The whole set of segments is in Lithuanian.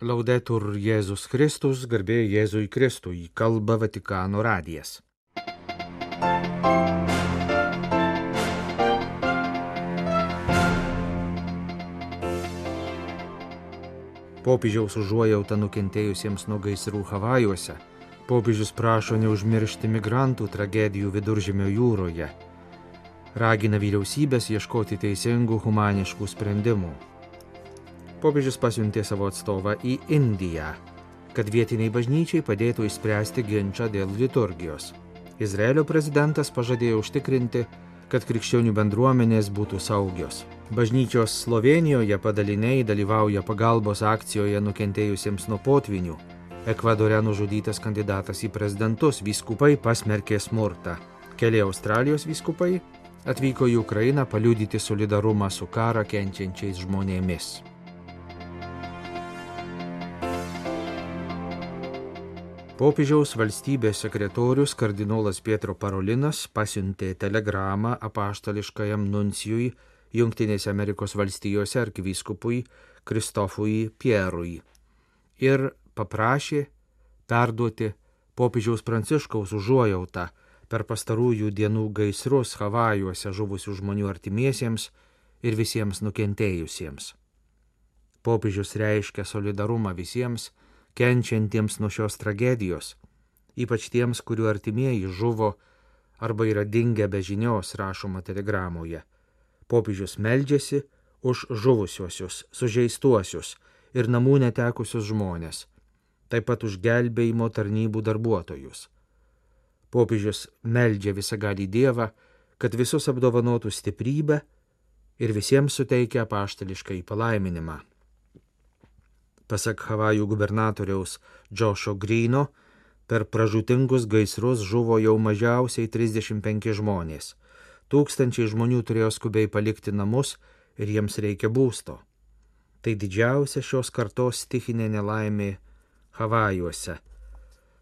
Laudetur Jėzus Kristus, garbė Jėzui Kristui, kalba Vatikano radijas. Popiežiaus užuojauta nukentėjusiems nuo gaisrų Havajuose. Popiežius prašo neužmiršti migrantų tragedijų viduržėmio jūroje. Ragina vyriausybės ieškoti teisingų humaniškų sprendimų. Popiežius pasiuntė savo atstovą į Indiją, kad vietiniai bažnyčiai padėtų išspręsti ginčą dėl liturgijos. Izraelio prezidentas pažadėjo užtikrinti, kad krikščionių bendruomenės būtų saugios. Bažnyčios Slovenijoje padaliniai dalyvauja pagalbos akcijoje nukentėjusiems nuo potvinių. Ekvadore nužudytas kandidatas į prezidentus vyskupai pasmerkė smurtą. Keli Australijos vyskupai atvyko į Ukrainą paliudyti solidarumą su karą kenčiančiais žmonėmis. Popiežiaus valstybės sekretorius kardinolas Pietro Parolinas pasiuntė telegramą apaštališkajam nuncijui Junktinėse Amerikos valstijose arkivyskupui Kristofui Pierui ir paprašė perduoti popiežiaus pranciškaus užuojautą per pastarųjų dienų gaisrus Havajuose žuvusių žmonių artimiesiems ir visiems nukentėjusiems. Popiežius reiškia solidarumą visiems, kenčiantiems nuo šios tragedijos, ypač tiems, kurių artimieji žuvo arba yra dingę be žinios, rašoma telegramoje. Popiežius meldžiasi už žuvusiuosius, sužeistuosius ir namų netekusius žmonės, taip pat už gelbėjimo tarnybų darbuotojus. Popiežius meldžia visą gali Dievą, kad visus apdovanotų stiprybę ir visiems suteikia paštališką įpalaiminimą. Pasak Havajų gubernatoriaus Džošo Grino, per pražutingus gaisrus žuvo jau mažiausiai 35 žmonės. Tūkstančiai žmonių turėjo skubiai palikti namus ir jiems reikia būsto. Tai didžiausia šios kartos stichinė nelaimė Havajuose,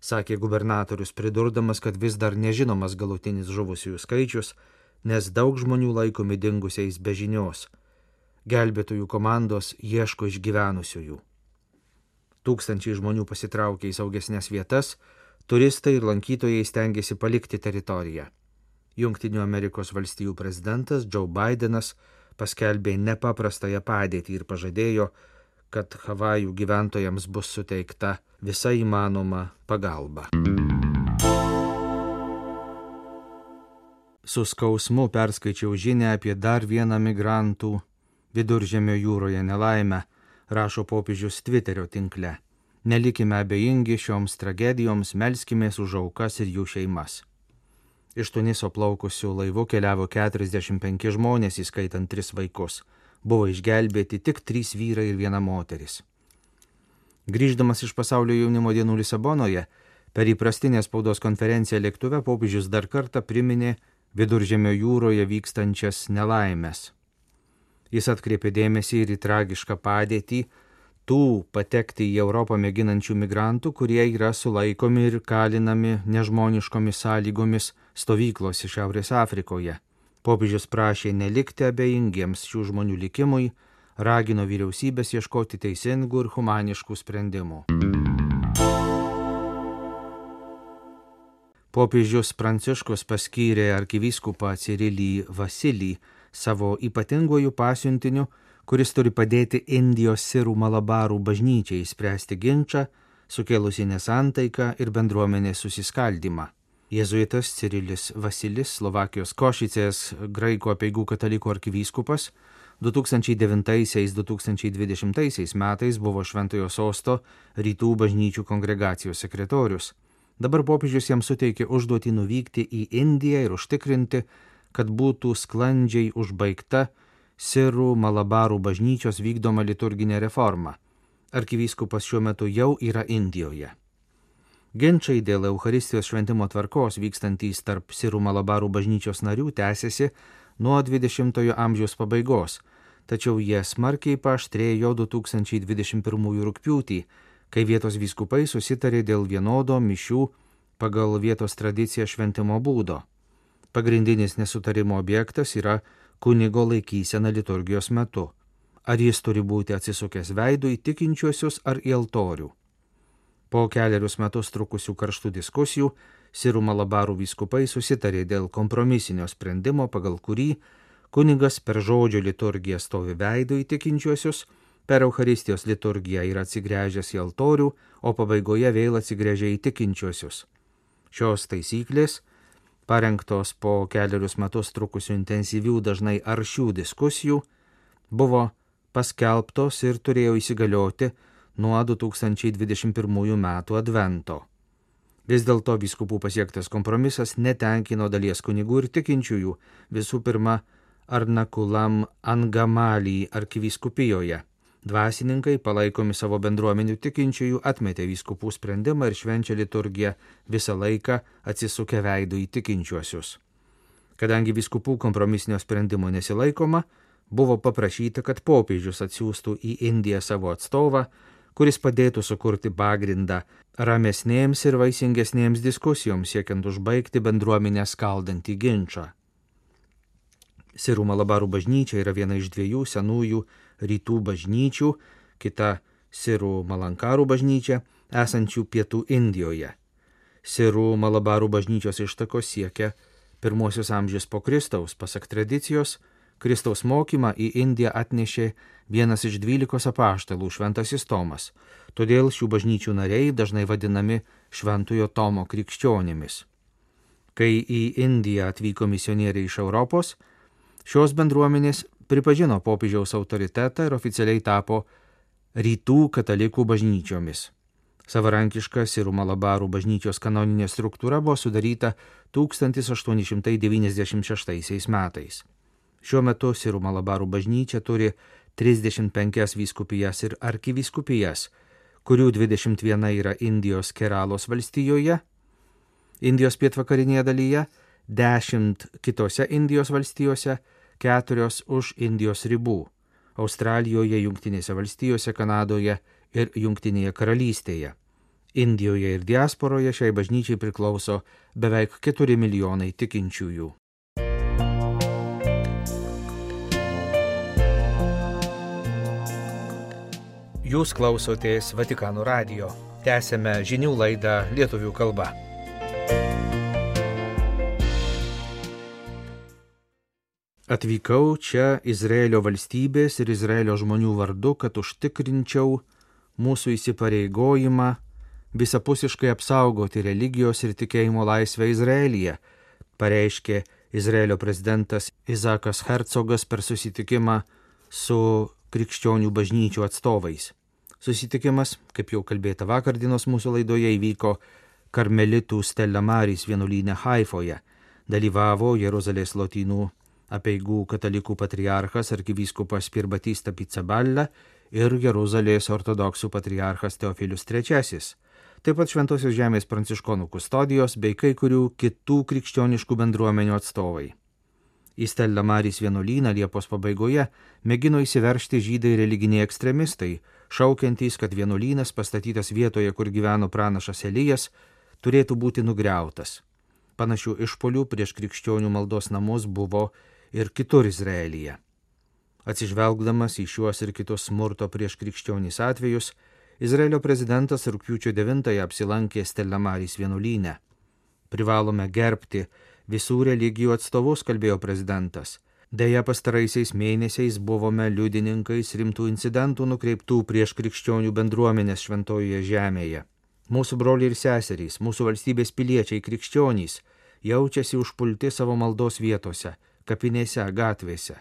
sakė gubernatorius, pridurdamas, kad vis dar nežinomas galutinis žuvusiųjų skaičius, nes daug žmonių laikomi dingusiais be žinios. Gelbėtojų komandos ieško išgyvenusiųjų. Tūkstančiai žmonių pasitraukė į saugesnės vietas, turistai ir lankytojai stengiasi palikti teritoriją. Junktinių Amerikos valstijų prezidentas Joe Bidenas paskelbė nepaprastąją padėtį ir pažadėjo, kad Havajų gyventojams bus suteikta visa įmanoma pagalba. Su skausmu perskaičiau žinę apie dar vieną migrantų viduržėmio jūroje nelaimę rašo popiežius Twitterio tinkle. Nelikime abejingi šioms tragedijoms, melskimės už aukas ir jų šeimas. Iš Tuniso plaukusių laivų keliavo 45 žmonės, įskaitant 3 vaikus. Buvo išgelbėti tik 3 vyrai ir viena moteris. Grįždamas iš pasaulio jaunimo dienų Lisabonoje, per įprastinę spaudos konferenciją lėktuve popiežius dar kartą priminė viduržėmio jūroje vykstančias nelaimės Jis atkreipė dėmesį ir į tragišką padėtį tų patekti į Europą mėginančių migrantų, kurie yra sulaikomi ir kalinami nežmoniškomis sąlygomis stovyklose Šiaurės Afrikoje. Popiežius prašė nelikti abejingiems šių žmonių likimui, ragino vyriausybės ieškoti teisingų ir humaniškų sprendimų. Popiežius Pranciškus paskyrė arkivyskupą Cirilį Vasilį savo ypatingojų pasiuntiniu, kuris turi padėti Indijos sirų malabarų bažnyčiai spręsti ginčą, sukėlusi nesantaiką ir bendruomenės susiskaldimą. Jėzuitas Cirilis Vasilis, Slovakijos Košicės graikų apieigų katalikų arkivyskupas, 2009-2020 metais buvo Šventojo sosto rytų bažnyčių kongregacijos sekretorius. Dabar popiežius jam suteikė užduotį nuvykti į Indiją ir užtikrinti, kad būtų sklandžiai užbaigta Sirų Malabarų bažnyčios vykdoma liturginė reforma. Arkivyskupas šiuo metu jau yra Indijoje. Ginčiai dėl Euharistijos šventimo tvarkos vykstantys tarp Sirų Malabarų bažnyčios narių tęsiasi nuo 20-ojo amžiaus pabaigos, tačiau jie smarkiai paaštrėjo 2021 rūpjūtį, kai vietos vyskupai susitarė dėl vienodo mišių pagal vietos tradiciją šventimo būdo. Pagrindinis nesutarimo objektas yra kunigo laikysena liturgijos metu. ar jis turi būti atsisukęs veidų į tikinčiuosius ar į altorių. Po keliarius metus trukusių karštų diskusijų Sirų Malabarų vyskupai susitarė dėl kompromisinio sprendimo, pagal kurį kunigas per žodžio liturgiją stovi veidų į tikinčiuosius, per Euharistijos liturgiją yra atsigręžęs į altorių, o pabaigoje vėl atsigręžia į tikinčiuosius. Šios taisyklės, parengtos po keliarius metus trukusių intensyvių dažnai aršių diskusijų, buvo paskelbtos ir turėjo įsigalioti nuo 2021 metų advento. Vis dėlto biskupų pasiektas kompromisas netenkino dalies kunigų ir tikinčiųjų, visų pirma, Arnakulam Angamalį arkivyskupijoje. Dvasininkai, palaikomi savo bendruomenių tikinčiųjų, atmetė vyskupų sprendimą ir švenčia liturgiją visą laiką atsisukę veidų į tikinčiuosius. Kadangi vyskupų kompromisinio sprendimo nesilaikoma, buvo paprašyta, kad popiežius atsiųstų į Indiją savo atstovą, kuris padėtų sukurti pagrindą ramesnėms ir vaisingesnėms diskusijoms siekiant užbaigti bendruomenę skaldantį ginčą. Sirų Malabarų bažnyčia yra viena iš dviejų senųjų rytų bažnyčių, kita Sirų Malankarų bažnyčia, esančių pietų Indijoje. Sirų Malabarų bažnyčios ištakos siekia pirmosius amžius po Kristaus, pasak tradicijos, Kristaus mokymą į Indiją atnešė vienas iš dvylikos apaštalų Šventasis Tomas, todėl šių bažnyčių nariai dažnai vadinami Šventojo Tomo krikščionimis. Kai į Indiją atvyko misionieriai iš Europos, šios bendruomenės pripažino popiežiaus autoritetą ir oficialiai tapo rytų katalikų bažnyčiomis. Savarankiška Sirų Malabarų bažnyčios kanoninė struktūra buvo sudaryta 1896 metais. Šiuo metu Sirų Malabarų bažnyčia turi 35 vyskupijas ir arkivyskupijas, kurių 21 yra Indijos Keralos valstijoje, Indijos pietvakarinėje dalyje, 10 kitose Indijos valstijose, 4 už Indijos ribų - Australijoje, Junktinėse valstijose, Kanadoje ir Junktinėje karalystėje. Indijoje ir diasporoje šiai bažnyčiai priklauso beveik 4 milijonai tikinčiųjų. Jūs klausotės Vatikano radio. Tęsėme žinių laidą lietuvių kalba. Atvykau čia Izraelio valstybės ir Izraelio žmonių vardu, kad užtikrinčiau mūsų įsipareigojimą visapusiškai apsaugoti religijos ir tikėjimo laisvę Izraelyje, pareiškė Izraelio prezidentas Izakas Hercogas per susitikimą su krikščionių bažnyčių atstovais. Susitikimas, kaip jau kalbėta vakar dienos mūsų laidoje, įvyko Karmelitų Stellamarys vienuolynė Haifoje. Dalyvavo Jeruzalės lotynų apieigų katalikų patriarchas arkivyskupas Pirbatista Pizzaballa ir Jeruzalės ortodoksų patriarchas Teofilius III. Taip pat Šventosios Žemės pranciškonų kustodijos bei kai kurių kitų krikščioniškų bendruomenių atstovai. Į Stellamarys vienuolyną Liepos pabaigoje mėgino įsiveršti žydai religiniai ekstremistai, šaukiantys, kad vienuolynas pastatytas vietoje, kur gyveno pranašas Elijas, turėtų būti nugriautas. Panašių išpolių prieš krikščionių maldos namus buvo ir kitur Izraelyje. Atsižvelgdamas į šiuos ir kitus smurto prieš krikščionys atvejus, Izraelio prezidentas rūpiučio 9-ąją apsilankė Stellamarys vienuolyne. Privalome gerbti visų religijų atstovus, kalbėjo prezidentas Deja, pastaraisiais mėnesiais buvome liudininkais rimtų incidentų nukreiptų prieš krikščionių bendruomenės šventojoje žemėje. Mūsų broliai ir seserys, mūsų valstybės piliečiai krikščionys jaučiasi užpulti savo maldos vietose, kapinėse, gatvėse.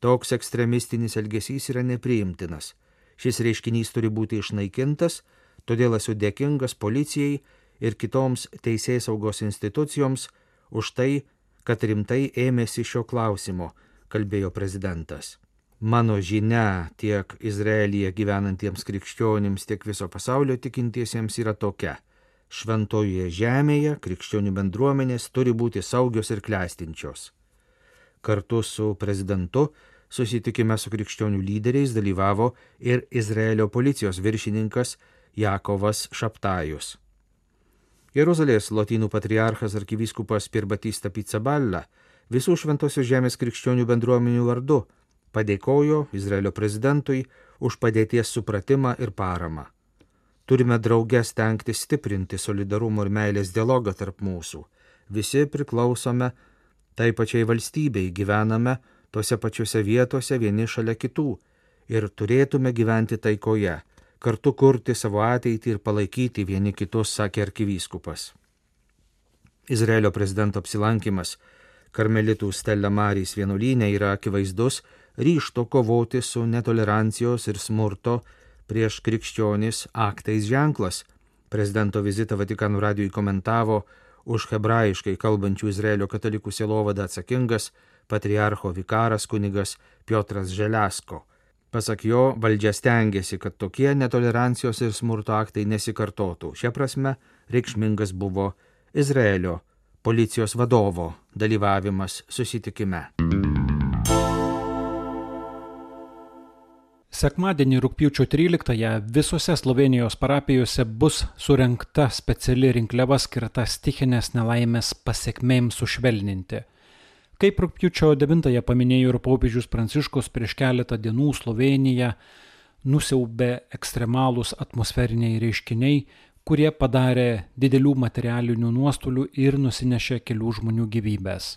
Toks ekstremistinis elgesys yra nepriimtinas. Šis reiškinys turi būti išnaikintas, todėl esu dėkingas policijai ir kitoms teisės saugos institucijoms už tai, kad rimtai ėmėsi šio klausimo, kalbėjo prezidentas. Mano žinia tiek Izraelyje gyvenantiems krikščionims, tiek viso pasaulio tikintiesiems yra tokia. Šventojoje žemėje krikščionių bendruomenės turi būti saugios ir klestinčios. Kartu su prezidentu susitikime su krikščionių lyderiais dalyvavo ir Izraelio policijos viršininkas Jakovas Šaptajus. Jeruzalės lotynų patriarchas arkivyskupas Pirbatista Pizzaballa visų Šventosios Žemės krikščionių bendruomenių vardu padėkojo Izraelio prezidentui už padėties supratimą ir paramą. Turime draugę stengti stiprinti solidarumo ir meilės dialogą tarp mūsų. Visi priklausome tai pačiai valstybei, gyvename tose pačiose vietose vieni šalia kitų ir turėtume gyventi taikoje, kartu kurti savo ateitį ir palaikyti vieni kitus, sakė arkivyskupas. Izraelio prezidento apsilankimas Karmelitų Stella Marys vienuolynė yra akivaizdus ryšto kovoti su netolerancijos ir smurto prieš krikščionis aktais ženklas. Prezidento vizitą Vatikanų radijui komentavo už hebrajiškai kalbančių Izraelio katalikų sielovadą atsakingas patriarcho vikaras kunigas Piotras Želiasko. Pasak jo, valdžia stengiasi, kad tokie netolerancijos ir smurto aktai nesikartotų. Šia prasme reikšmingas buvo Izraelio policijos vadovo dalyvavimas susitikime. Sekmadienį rūpjūčio 13-ąją visose Slovenijos parapijose bus surenkta speciali rinkliava skirta stichinės nelaimės pasiekmėms sušvelninti. Kaip rūpjūčio 9-ąją paminėjo ir popiežius Pranciškus prieš keletą dienų Sloveniją nusiaubė ekstremalūs atmosferiniai reiškiniai, kurie padarė didelių materialinių nuostolių ir nusinešė kelių žmonių gyvybės.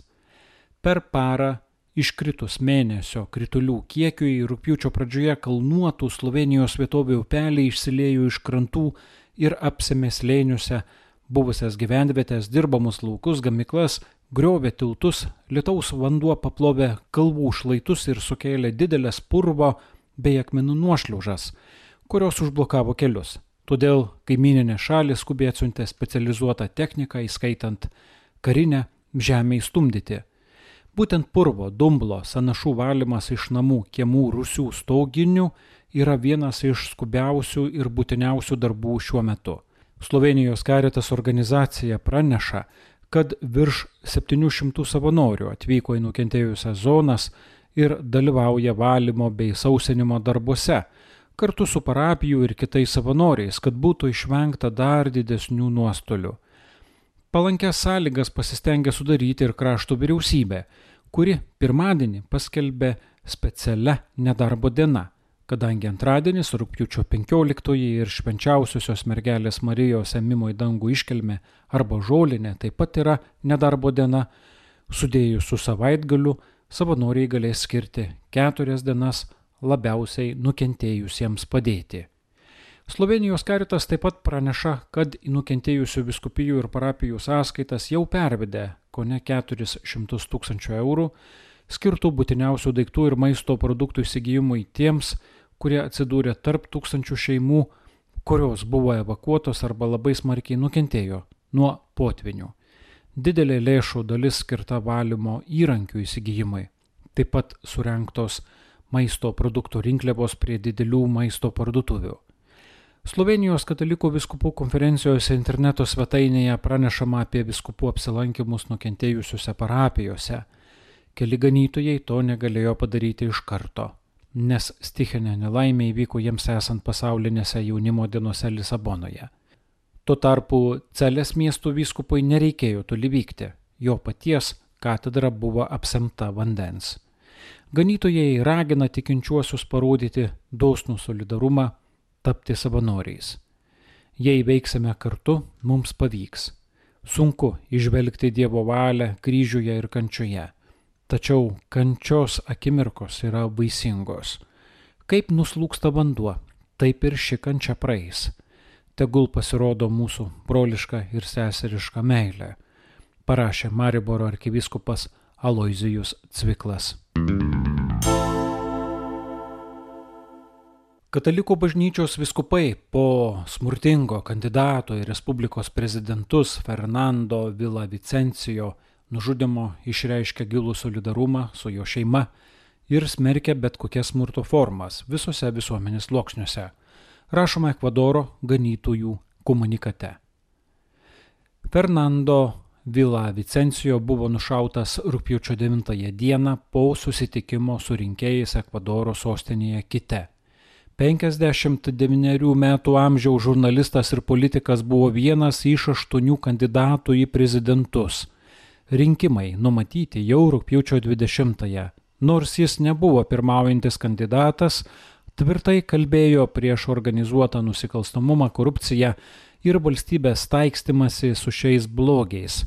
Per parą iškritus mėnesio kritulių kiekiui rūpjūčio pradžioje kalnuotų Slovenijos vietovių upeliai išsiliejo iš krantų ir apsėmė slėniuose buvusias gyvenvietės, dirbamus laukus, gamiklas griovė tiltus, lietaus vanduo paplovė kalvų šlaitus ir sukėlė didelės purvo bei akmenų nuošliaužas, kurios užblokavo kelius. Todėl kaimininė šalis skubiai atsiuntė specializuotą techniką, įskaitant karinę, žemę įstumdyti. Būtent purvo, dumblo, sanašų valymas iš namų, kiemų, rusių, stauginių yra vienas iš skubiausių ir būtiniausių darbų šiuo metu. Slovenijos karitas organizacija praneša, kad virš 700 savanorių atvyko į nukentėjusias zonas ir dalyvauja valymo bei sausinimo darbuose, kartu su parapijų ir kitais savanoriais, kad būtų išvengta dar didesnių nuostolių. Palankęs sąlygas pasistengė sudaryti ir krašto vyriausybė, kuri pirmadienį paskelbė specialią nedarbo dieną kadangi antradienis rugpjūčio 15 ir švenčiausiosios mergelės Marijos emimo į dangų iškelme arba žolinė taip pat yra nedarbo diena, sudėjus su savaitgaliu savanoriai galės skirti keturias dienas labiausiai nukentėjusiems padėti. Slovenijos karitas taip pat praneša, kad į nukentėjusių viskupijų ir parapijų sąskaitas jau pervedė ko ne 400 tūkstančių eurų, skirtų būtiniausių daiktų ir maisto produktų įsigijimui tiems, kurie atsidūrė tarp tūkstančių šeimų, kurios buvo evakuotos arba labai smarkiai nukentėjo nuo potvinių. Didelė lėšų dalis skirta valymo įrankių įsigijimai, taip pat surenktos maisto produktų rinkliavos prie didelių maisto parduotuvių. Slovenijos katalikų viskupų konferencijos interneto svetainėje pranešama apie viskupų apsilankimus nukentėjusiuose parapijose. Keli ganytojai to negalėjo padaryti iš karto nes stichinė nelaimė įvyko jiems esant pasaulinėse jaunimo dienose Lisabonoje. Tuo tarpu Celės miestų vyskupui nereikėjo toli vykti, jo paties katedra buvo apsemta vandens. Ganytojai ragina tikinčiuosius parodyti dosnų solidarumą, tapti savanoriais. Jei veiksime kartu, mums pavyks. Sunku išvelgti Dievo valią kryžiuje ir kančioje Tačiau kančios akimirkos yra vaisingos. Kaip nuslūksta vanduo, taip ir ši kančia praeis. Tegul pasirodo mūsų broliška ir seseriška meilė, parašė Mariboro arkivyskupas Aloizijus Cviklas. Katalikų bažnyčios viskupai po smurtingo kandidato į Respublikos prezidentus Fernando Vila Vicencijo nužudimo išreiškia gilų solidarumą su jo šeima ir smerkia bet kokias smurto formas visose visuomenės sluoksniuose, rašoma Ekvadoro ganytojų komunikate. Fernando Vila Vicencijo buvo nušautas rūpjūčio 9 dieną po susitikimo su rinkėjais Ekvadoro sostinėje Kite. 59 metų amžiaus žurnalistas ir politikas buvo vienas iš aštuonių kandidatų į prezidentus rinkimai numatyti jau rūpjūčio 20-ąją Nors jis nebuvo pirmaujantis kandidatas, tvirtai kalbėjo prieš organizuotą nusikalstamumą, korupciją ir valstybės taikstimasi su šiais blogiais.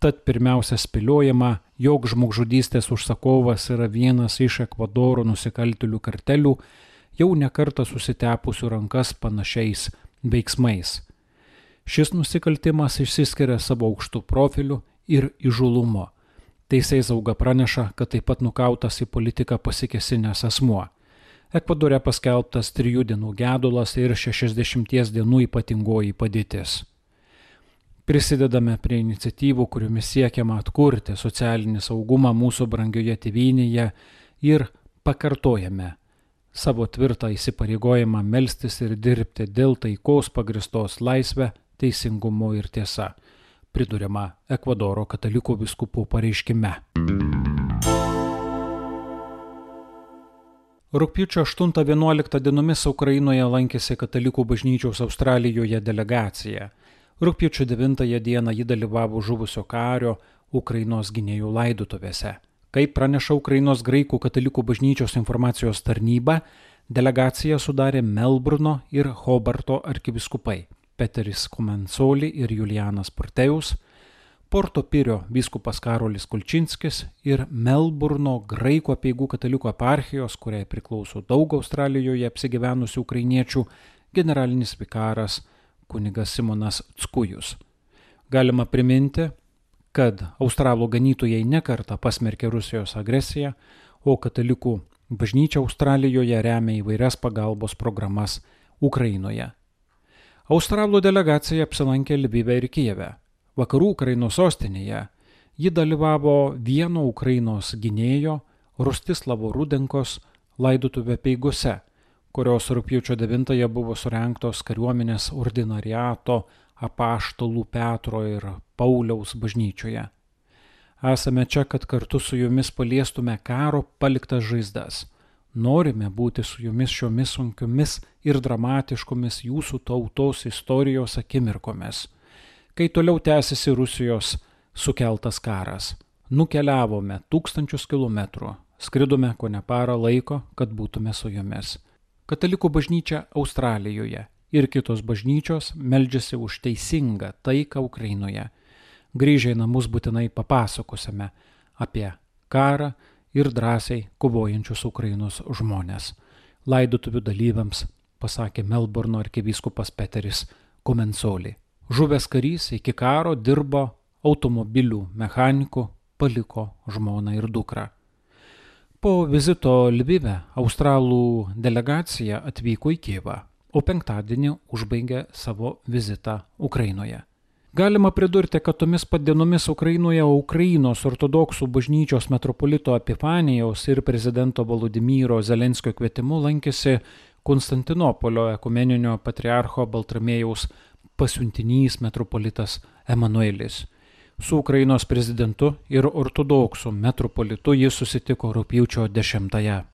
Tad pirmiausia spėliojama, jog žmogžudystės užsakovas yra vienas iš Ekvadoro nusikaltėlių kartelių, jau nekarta susitepusių rankas panašiais veiksmais. Šis nusikaltimas išsiskiria savo aukštų profilių ir įžulumo. Teisėjai sauga praneša, kad taip pat nukautas į politiką pasikesinęs asmuo. Ekvadore paskelbtas trijų dienų gedulas ir šešiasdešimties dienų ypatingoji padėtis. Prisidedame prie iniciatyvų, kuriomis siekiama atkurti socialinį saugumą mūsų brangioje tėvynėje ir pakartojame savo tvirtą įsipareigojimą melstis ir dirbti dėl taikos pagristos laisvę, teisingumo ir tiesa, priduriama Ekvadoro katalikų viskupų pareiškime. Rūpiučio 8-11 dienomis Ukrainoje lankėsi Katalikų bažnyčiaus Australijoje delegacija. Rūpiučio 9 dieną ji dalyvavo žuvusio kario Ukrainos gynėjų laidutuvėse. Kaip praneša Ukrainos graikų katalikų bažnyčios informacijos tarnyba, delegaciją sudarė Melburno ir Hobarto arkiviskupai Peteris Komensoli ir Julianas Porteus, Porto Pirio vyskupas Karolis Kulčinskis ir Melburno graikų apieigų katalikų eparchijos, kuriai priklauso daug Australijoje apsigyvenusių ukrainiečių, generalinis vikaras kunigas SimonasCkujus. Galima priminti, kad australų ganytojai nekarta pasmerkė Rusijos agresiją, o katalikų bažnyčia Australijoje remia įvairias pagalbos programas Ukrainoje. Australų delegacija apsilankė Lvive ir Kijeve vakarų Ukrainos sostinėje, ji dalyvavo vieno Ukrainos gynėjo Rustislavo Rudenkos laidotuvė peigose, kurios rūpjūčio 9-ąją buvo surenktos kariuomenės ordinariato apaštalų Petro ir Pauliaus bažnyčioje. Esame čia, kad kartu su jumis paliestume karo paliktas žaizdas. Norime būti su jumis šiomis sunkiomis ir dramatiškomis jūsų tautos istorijos akimirkomis kai toliau tęsiasi Rusijos sukeltas karas. Nukeliavome tūkstančius kilometrų, skridome ko ne parą laiko, kad būtume su jomis. Katalikų bažnyčia Australijoje ir kitos bažnyčios meldžiasi už teisingą taiką Ukrainoje. Grįžę į namus būtinai papasakosime apie karą ir drąsiai kovojančius Ukrainos žmonės. Laidotuvių dalyviams pasakė Melburno arkivyskupas Peteris Komensoli. Žuvęs karys iki karo dirbo automobilių mechaniku, paliko žmoną ir dukrą. Po vizito Lvive australų delegacija atvyko į Kievą, o penktadienį užbaigė savo vizitą Ukrainoje. Galima pridurti, kad tomis pat dienomis Ukrainoje Ukrainos ortodoksų bažnyčios metropolito Epifanijaus ir prezidento Volodymyro Zelenskio kvietimu lankėsi Konstantinopolio ekumeninio patriarcho Baltramėjaus pasiuntinys metropolitas Emanuelis. Su Ukrainos prezidentu ir ortodoksų metropolitu jis susitiko rūpjūčio 10-ąją.